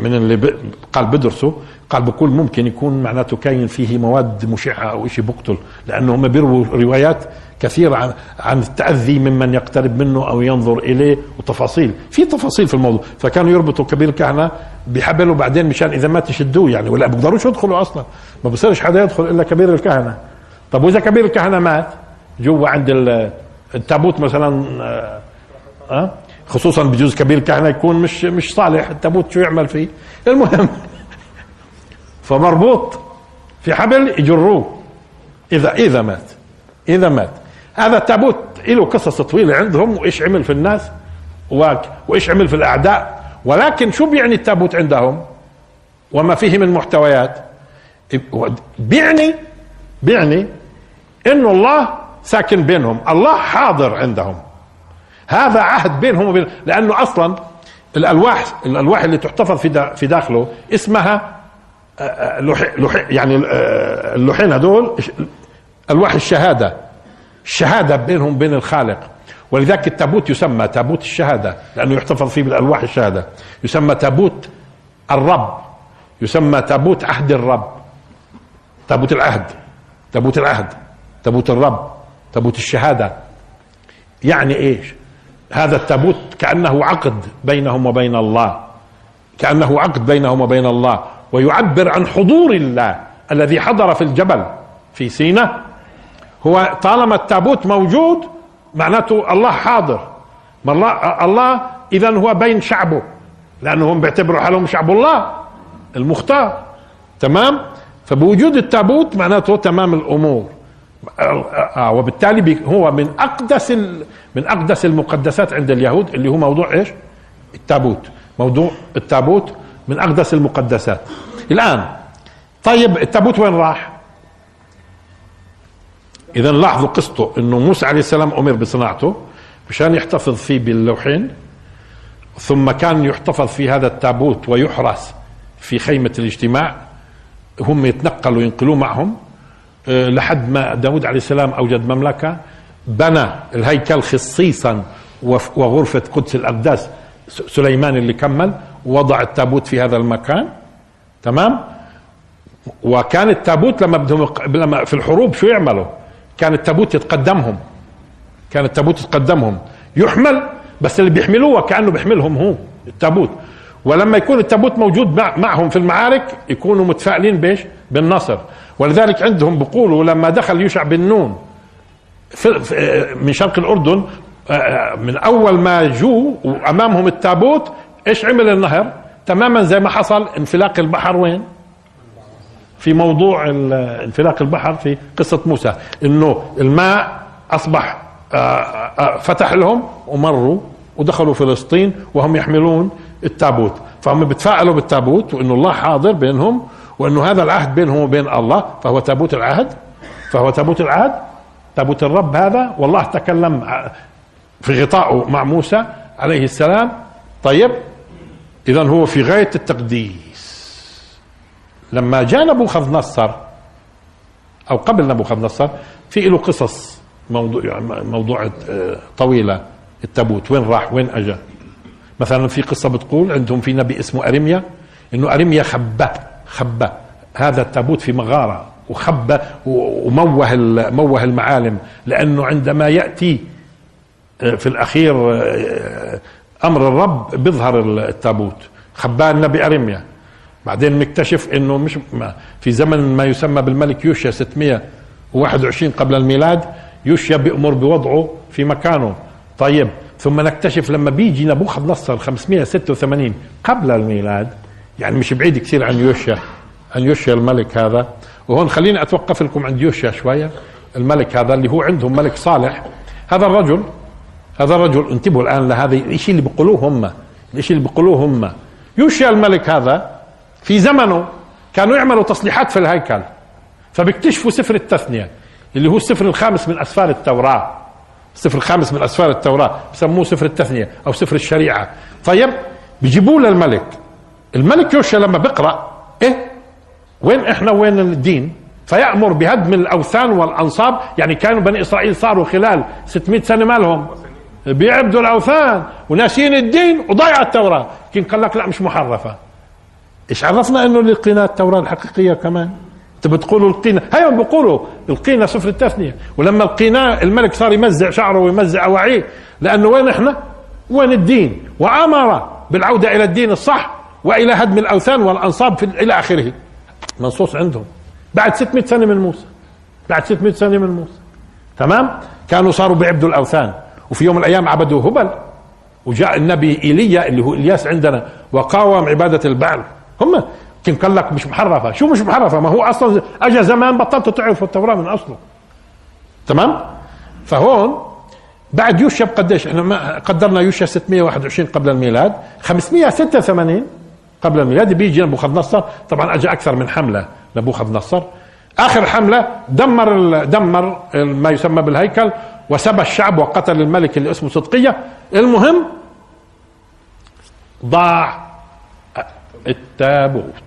من اللي قال بدرسوا قال بقول ممكن يكون معناته كاين فيه مواد مشعة أو شيء بقتل لأنه هم بيرووا روايات كثيرة عن عن التأذي ممن يقترب منه أو ينظر إليه وتفاصيل. في تفاصيل في الموضوع فكانوا يربطوا كبير الكهنة بحبل وبعدين مشان إذا ما تشدوه يعني ولا بيقدروش يدخلوا أصلا. ما بصيرش حدا يدخل إلا كبير الكهنة. طب وإذا كبير الكهنة مات؟ جوا عند التابوت مثلا أه, أه؟ خصوصا بجوز كبير الكهنه يكون مش مش صالح. التابوت شو يعمل فيه؟ المهم. فمربوط في حبل يجروه. اذا إذا مات. إذا مات. هذا التابوت له قصص طويلة عندهم وإيش عمل في الناس وإيش عمل في الأعداء. ولكن شو بيعني التابوت عندهم؟ وما فيه من محتويات. بيعني بيعني إنه الله ساكن بينهم. الله حاضر عندهم. هذا عهد بينهم وبين لأنه أصلا الالواح الألواح اللي تحتفظ في في داخله اسمها آه، آه، لوح لوح يعني آه، اللوحين هذول ألواح الشهادة. الشهادة بينهم بين الخالق. ولذلك التابوت يسمى تابوت الشهادة لأنه يحتفظ فيه بالألواح الشهادة. يسمى تابوت الرب. يسمى تابوت عهد الرب. تابوت العهد. تابوت العهد. تابوت الرب. تابوت الشهادة. يعني إيش؟ هذا التابوت كأنه عقد بينهم وبين الله. كأنه عقد بينهم وبين الله. ويعبر عن حضور الله الذي حضر في الجبل في سينا هو طالما التابوت موجود معناته الله حاضر. الله الله اذا هو بين شعبه. لأنهم بيعتبروا حالهم شعب الله المختار. تمام؟ فبوجود التابوت معناته تمام الأمور. آه وبالتالي هو من أقدس من أقدس المقدسات عند اليهود اللي هو موضوع إيش؟ التابوت موضوع التابوت من أقدس المقدسات الآن طيب التابوت وين راح؟ اذا لاحظوا قصته إنه موسى عليه السلام أمر بصناعته مشان يحتفظ فيه باللوحين ثم كان يحتفظ في هذا التابوت ويحرس في خيمة الاجتماع هم يتنقلوا ينقلوه معهم لحد ما داود عليه السلام أوجد مملكة بنى الهيكل خصيصا وغرفة قدس الأقداس سليمان اللي كمل وضع التابوت في هذا المكان. تمام؟ وكان التابوت لما بدهم لما في الحروب شو يعملوا؟ كان التابوت يتقدمهم. كان التابوت يتقدمهم. يحمل بس اللي بيحملوه كأنه بيحملهم هو التابوت. ولما يكون التابوت موجود معهم في المعارك يكونوا متفائلين بإيش؟ بالنصر. ولذلك عندهم بيقولوا لما دخل يوشع بن نون من شرق الأردن آه، آه، من أول ما جو وامامهم التابوت إيش عمل النهر؟ تماما زي ما حصل انفلاق البحر وين؟ في موضوع انفلاق البحر في قصة موسى إنه الماء أصبح آه، فتح لهم ومروا ودخلوا فلسطين وهم يحملون التابوت فهم بتفاعلوا بالتابوت وإنه الله حاضر بينهم وانه هذا العهد بينهم وبين الله فهو تابوت العهد؟ فهو تابوت العهد؟ تابوت الرب هذا؟ والله تكلم في غطائه مع موسى عليه السلام. طيب اذا هو في غاية التقديس. لما جاء نبوخذ نصر أو قبل نبوخذ نصر في له قصص موضوع موضوع آه، طويلة. التابوت وين راح؟ وين اجى مثلا في قصة بتقول عندهم في نبي اسمه أرميا إنه أرميا خبى خبى هذا التابوت في مغارة وخبى وموه موه المعالم. لأنه عندما يأتي آه، في الأخير آه، أمر الرب بيظهر التابوت. خباه النبي أرميا. بعدين نكتشف إنه مش في زمن ما يسمى بالملك يوشيا 621 قبل الميلاد يوشيا بيأمر بوضعه في مكانه. طيب ثم نكتشف لما بيجي نبوخذ نصر 586 قبل الميلاد يعني مش بعيد كثير عن يوشيا عن يوشيا الملك هذا. وهون خليني اتوقف لكم عند يوشيا شوية الملك هذا اللي هو عندهم ملك صالح. هذا الرجل هذا الرجل انتبهوا الآن لهذا الشيء اللي بيقولوه هم الشيء اللي بيقولوه هم. يوشيا الملك هذا في زمنه كانوا يعملوا تصليحات في الهيكل فبيكتشفوا سفر التثنية اللي هو السفر الخامس من أسفار التوراة. السفر الخامس من أسفار التوراة بسموه سفر التثنية أو سفر الشريعة. طيب بيجيبوه للملك. الملك يوشع لما بيقرأ إيه؟ وين إحنا؟ وين الدين؟ فيأمر بهدم الأوثان والأنصاب. يعني كانوا بني إسرائيل صاروا خلال 600 سنة مالهم بيعبدوا الأوثان وناسين الدين وضيع التوراة. لكن قال لك لا مش محرفة. إيش عرفنا إنه لقينا التوراة الحقيقية كمان؟ انت بتقولوا لقينا هيهم بيقولوا لقينا سفر التثنية. ولما لقيناه الملك صار يمزع شعره ويمزع اواعيه لأنه وين إحنا؟ وين الدين؟ وآمر بالعودة إلى الدين الصح. وإلى هدم الأوثان والأنصاب في إلى آخره. منصوص عندهم. بعد 600 سنة من موسى. بعد 600 سنة من موسى. تمام؟ كانوا صاروا بيعبدوا الأوثان. وفي يوم من الأيام عبدوا هبل. وجاء النبي إيليا اللي هو إلياس عندنا وقاوم عبادة البعل. هم كان قال لك مش محرفة. شو مش محرفة؟ ما هو أصلا اجى زمان بطلتوا تعرفوا التوراة من أصله. تمام؟ فهون بعد يوشع قديش؟ إحنا ما قدرنا يوشع 621 قبل الميلاد. 586 قبل الميلاد بيجي نبوخذ نصر. طبعا اجى أكثر من حملة نبوخذ نصر. آخر حملة دمر دمر ما يسمى بالهيكل وسبى الشعب وقتل الملك اللي اسمه صدقية. المهم ضاع التابوت.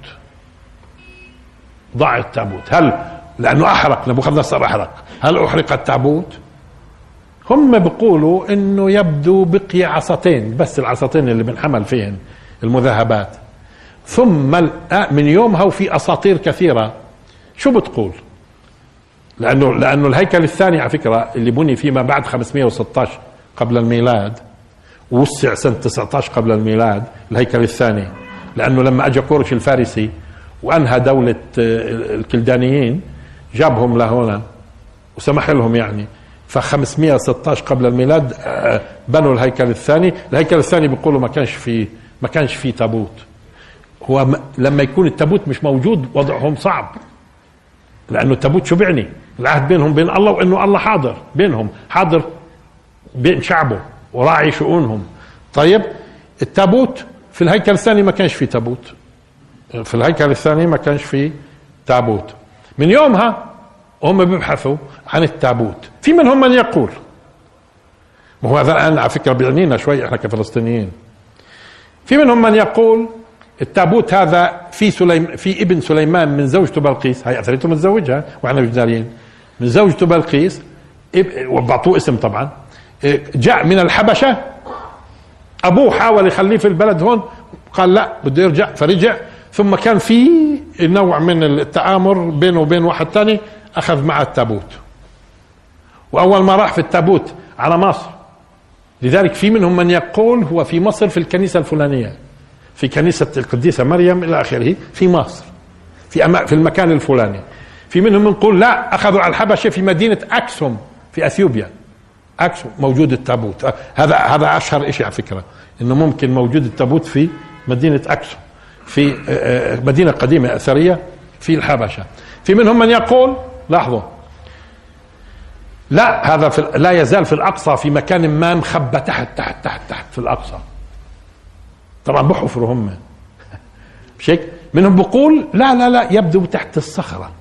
ضع التابوت. هل لأنه أحرق؟ نبوخذ نصر أحرق. هل أحرق التابوت؟ هم بيقولوا إنه يبدو بقي عصتين بس العصتين اللي بنحمل فيهن المذهبات. ثم من يومها وفي أساطير كثيرة. شو بتقول؟ لأنه لأنه الهيكل الثاني على فكرة اللي بني فيما بعد 516 قبل الميلاد. ووسع سنة 19 قبل الميلاد الهيكل الثاني. لأنه لما أجى كورش الفارسي وأنهى دولة الكلدانيين جابهم لهنا وسمح لهم يعني. ف 516 قبل الميلاد بنوا الهيكل الثاني. الهيكل الثاني بيقولوا ما كانش فيه ما كانش فيه تابوت. هو لما يكون التابوت مش موجود وضعهم صعب. لأنه التابوت شو بيعني؟ العهد بينهم بين الله وإنه الله حاضر بينهم حاضر بين شعبه وراعي شؤونهم. طيب التابوت في الهيكل الثاني ما كانش فيه تابوت. في الهيكل الثاني ما كانش فيه تابوت. من يومها هم بيبحثوا عن التابوت. في منهم من يقول. وهو هذا الآن على فكرة بيعنينا شوي إحنا كفلسطينيين. في منهم من يقول التابوت هذا في سليم في ابن سليمان من زوجته بلقيس. هي اثرته متزوجها وإحنا مش دارين من زوجته بلقيس. وبعطوه اسم طبعا. جاء من الحبشة. أبوه حاول يخليه في البلد هون. قال لا بده يرجع. فرجع. ثم كان في نوع من التآمر بينه وبين واحد ثاني أخذ معه التابوت. وأول ما راح في التابوت على مصر. لذلك في منهم من يقول هو في مصر في الكنيسة الفلانية. في كنيسة القديسة مريم إلى آخره في مصر في أما في المكان الفلاني. في منهم يقول لا أخذوا على الحبشة في مدينة أكسوم في أثيوبيا. أكسوم موجود التابوت. هذا هذا أشهر شيء على فكرة إنه ممكن موجود التابوت في مدينة أكسوم في آه، آه، مدينة قديمة أثرية في الحبشة. في منهم من يقول لاحظوا لا هذا في لا يزال في الأقصى في مكان ما مخبى تحت تحت تحت تحت في الأقصى. طبعا بحفروا هم. مش هيك؟ منهم بقول لا لا لا يبدو تحت الصخرة.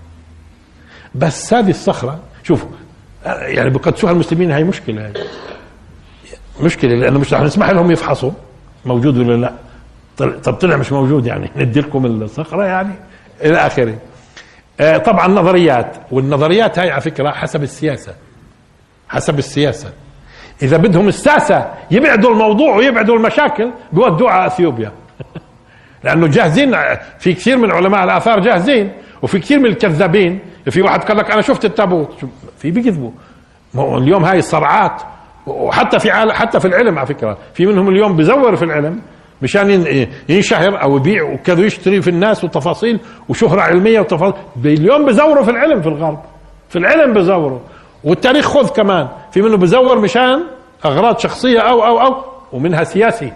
بس هذه الصخرة شوفوا يعني بقدسوها المسلمين هي مشكلة. مشكلة لأنه مش رح نسمح لهم يفحصوا. موجود ولا لا؟ طب طلع مش موجود يعني. ندي لكم الصخرة يعني إلى آخره. آه، طبعا نظريات والنظريات هاي على فكرة حسب السياسة. حسب السياسة. إذا بدهم الساسة يبعدوا الموضوع ويبعدوا المشاكل بيودوها على إثيوبيا. لأنه جاهزين في كثير من علماء الآثار جاهزين وفي كثير من الكذابين. في واحد قال لك أنا شفت التابوت. في بيكذبوا. اليوم هاي الصرعات وحتى في حتى في العلم على فكرة. في منهم اليوم بزور في العلم مشان ينشهر أو يبيع وكذا يشتري في الناس وتفاصيل وشهرة علمية وتفاصيل. اليوم بزوروا في العلم في الغرب. في العلم بزوروا. والتاريخ خذ كمان. في منه بزور مشان أغراض شخصية أو أو أو ومنها سياسي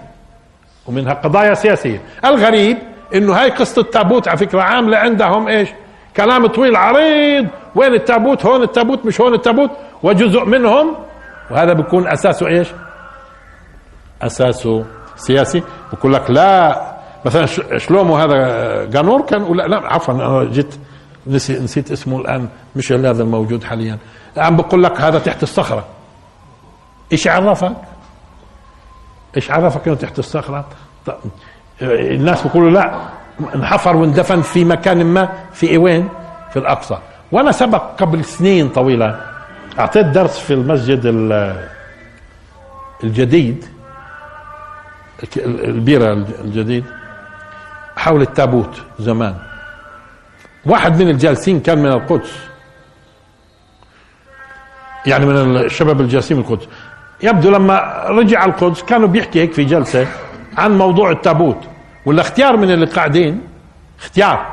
ومنها قضايا سياسية. الغريب إنه هاي قصة التابوت على فكرة عاملة عندهم إيش؟ كلام طويل عريض. وين التابوت؟ هون التابوت مش هون التابوت. وجزء منهم وهذا بيكون أساسه إيش؟ أساسه سياسي. بقول لك لا مثلا شلومو هذا جانور كان لا عفوا أنا جيت نسي نسيت اسمه الآن مش هذا الموجود حاليا. الآن بقول لك هذا تحت الصخرة إيش عرفك؟ إيش عرفك إنه تحت الصخرة؟ الناس بيقولوا لا انحفر واندفن في مكان ما في وين؟ في الأقصى وأنا سبق قبل سنين طويلة أعطيت درس في المسجد الجديد البيرة الجديد حول التابوت زمان واحد من الجالسين كان من القدس يعني من الشباب الجالسين من القدس. يبدو لما رجع القدس كانوا بيحكي هيك في جلسة عن موضوع التابوت. ولا اختيار من اللي قاعدين اختيار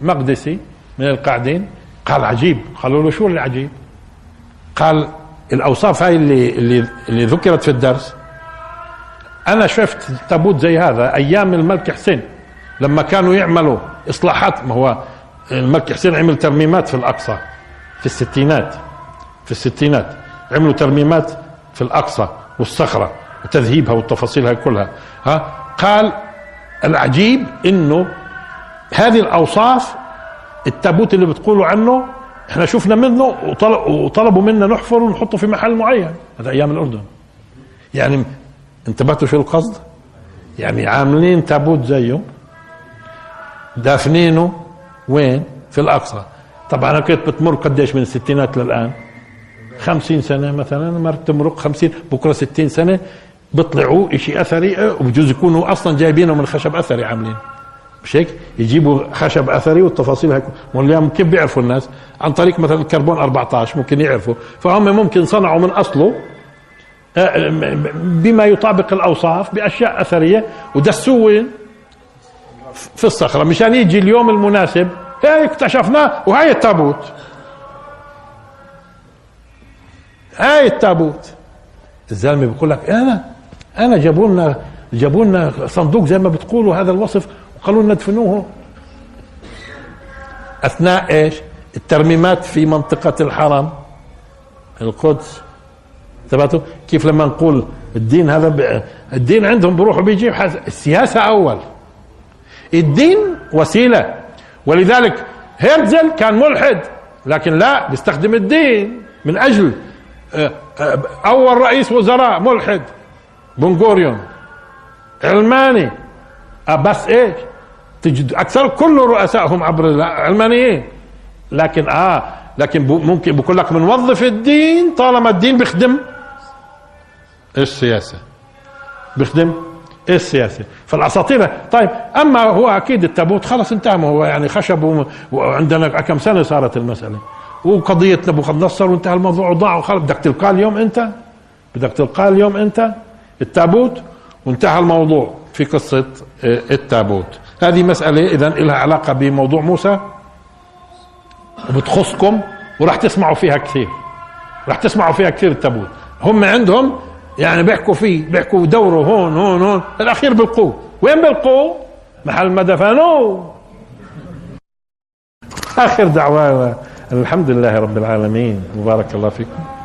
مقدسي من القاعدين قال عجيب. قالوا له شو اللي عجيب؟ قال الأوصاف هاي اللي اللي اللي ذكرت في الدرس أنا شفت تابوت زي هذا أيام الملك حسين لما كانوا يعملوا إصلاحات ما هو الملك حسين عمل ترميمات في الأقصى في الستينات. في الستينات. عملوا ترميمات في الأقصى والصخرة وتذهيبها والتفاصيل هاي كلها. ها؟ قال العجيب إنه هذه الأوصاف التابوت اللي بتقولوا عنه إحنا شفنا منه وطلبوا منا نحفر ونحطه في محل معين. هذا أيام الأردن. يعني انتبهتوا شو القصد؟ يعني عاملين تابوت زيه دافنينه وين؟ في الأقصى. طبعا أنا كنت بتمر قديش من الستينات للآن؟ خمسين سنة مثلا مر تمرق خمسين بكرة ستين سنة بيطلعوا إشي أثري وبجوز يكونوا أصلا جايبينه من خشب أثري عاملين. مش هيك؟ يجيبوا خشب أثري والتفاصيل هيك. واليوم كيف بيعرفوا الناس؟ عن طريق مثلا الكربون 14 ممكن يعرفوا. فهم ممكن صنعوا من أصله آه، بما يطابق الأوصاف بأشياء أثرية ودسوه وين؟ في الصخرة. مشان يجي اليوم المناسب هي اكتشفناه وهي التابوت. هاي التابوت. الزلمة بيقول لك أنا أنا جابوا لنا جابوا لنا صندوق زي ما بتقولوا هذا الوصف وقالوا لنا ادفنوه. أثناء إيش؟ الترميمات في منطقة الحرم. القدس. تبعته كيف لما نقول الدين هذا ب... الدين عندهم بروح وبيجي السياسة أول. الدين وسيلة. ولذلك هيرتزل كان ملحد لكن لا بيستخدم الدين من أجل أول رئيس وزراء ملحد بنغوريون علماني. بس إيش؟ تجد أكثر كل رؤسائهم عبر العلمانيين لكن آه لكن ممكن بقول لك بنوظف الدين طالما الدين بيخدم. السياسة بيخدم السياسة فالأساطير. طيب أما هو أكيد التابوت خلص انتهى هو يعني خشب وعندنا كم سنة صارت المسألة؟ وقضية نبوخذ نصر وانتهى الموضوع وضاع وخلص بدك تلقاه اليوم انت؟ بدك تلقاه اليوم انت؟ التابوت؟ وانتهى الموضوع. في قصة آه، التابوت. هذه مسألة اذا لها علاقة بموضوع موسى. وبتخصكم وراح تسمعوا فيها كثير. راح تسمعوا فيها كثير التابوت. هم عندهم يعني بيحكوا فيه بيحكوا دوره هون هون هون. الأخير بلقوه وين بلقوه محل ما دفنوه آخر دعوانا. الحمد لله رب العالمين. وبارك الله فيكم.